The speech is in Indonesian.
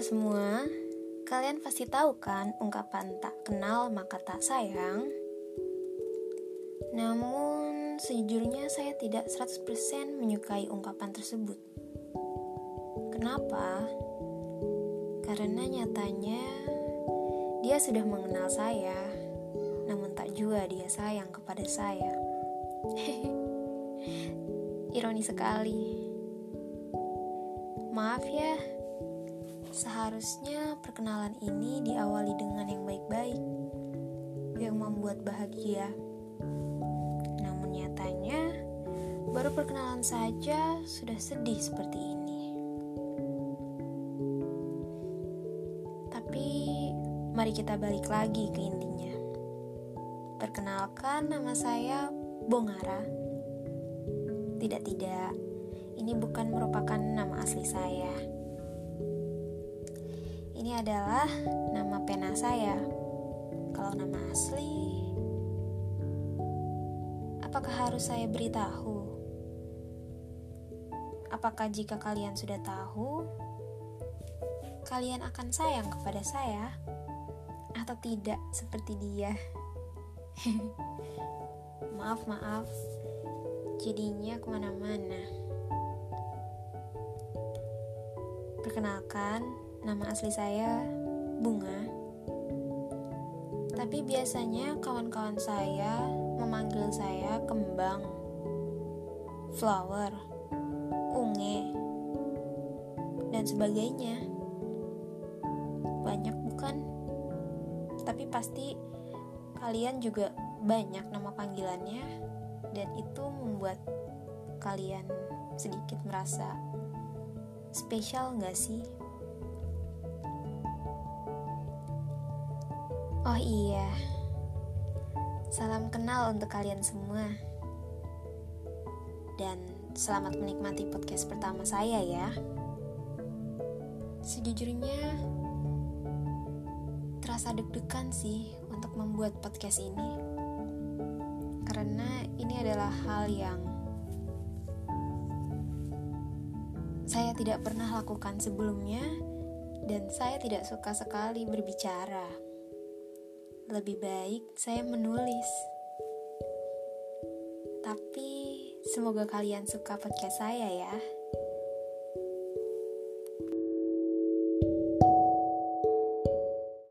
semua, kalian pasti tahu kan ungkapan tak kenal maka tak sayang? Namun, sejujurnya saya tidak 100% menyukai ungkapan tersebut. Kenapa? Karena nyatanya dia sudah mengenal saya, namun tak juga dia sayang kepada saya. Ironi sekali. Maaf ya, seharusnya perkenalan ini diawali dengan yang baik-baik, yang membuat bahagia. Namun nyatanya, baru perkenalan saja sudah sedih seperti ini. Tapi, mari kita balik lagi ke intinya. Perkenalkan, nama saya Bongara. Tidak-tidak ini bukan merupakan nama asli Ini adalah nama pena saya. Kalau nama asli, apakah harus saya beritahu? Apakah jika kalian sudah tahu, kalian akan sayang kepada saya atau tidak seperti dia? maaf, maaf. Jadinya ke mana-mana. Perkenalkan, nama asli saya Bunga. Tapi biasanya kawan-kawan saya memanggil saya Kembang, Flower, Unge, dan sebagainya. Banyak bukan? Tapi pasti kalian juga banyak nama panggilannya dan itu membuat kalian sedikit merasa Spesial gak sih? Oh iya, salam kenal untuk kalian semua. Dan selamat menikmati podcast pertama saya ya. Sejujurnya, terasa deg-degan sih untuk membuat podcast ini. Karena ini adalah hal yang saya tidak pernah lakukan sebelumnya, dan saya tidak suka sekali berbicara. Lebih baik saya menulis. Tapi semoga kalian suka podcast saya ya.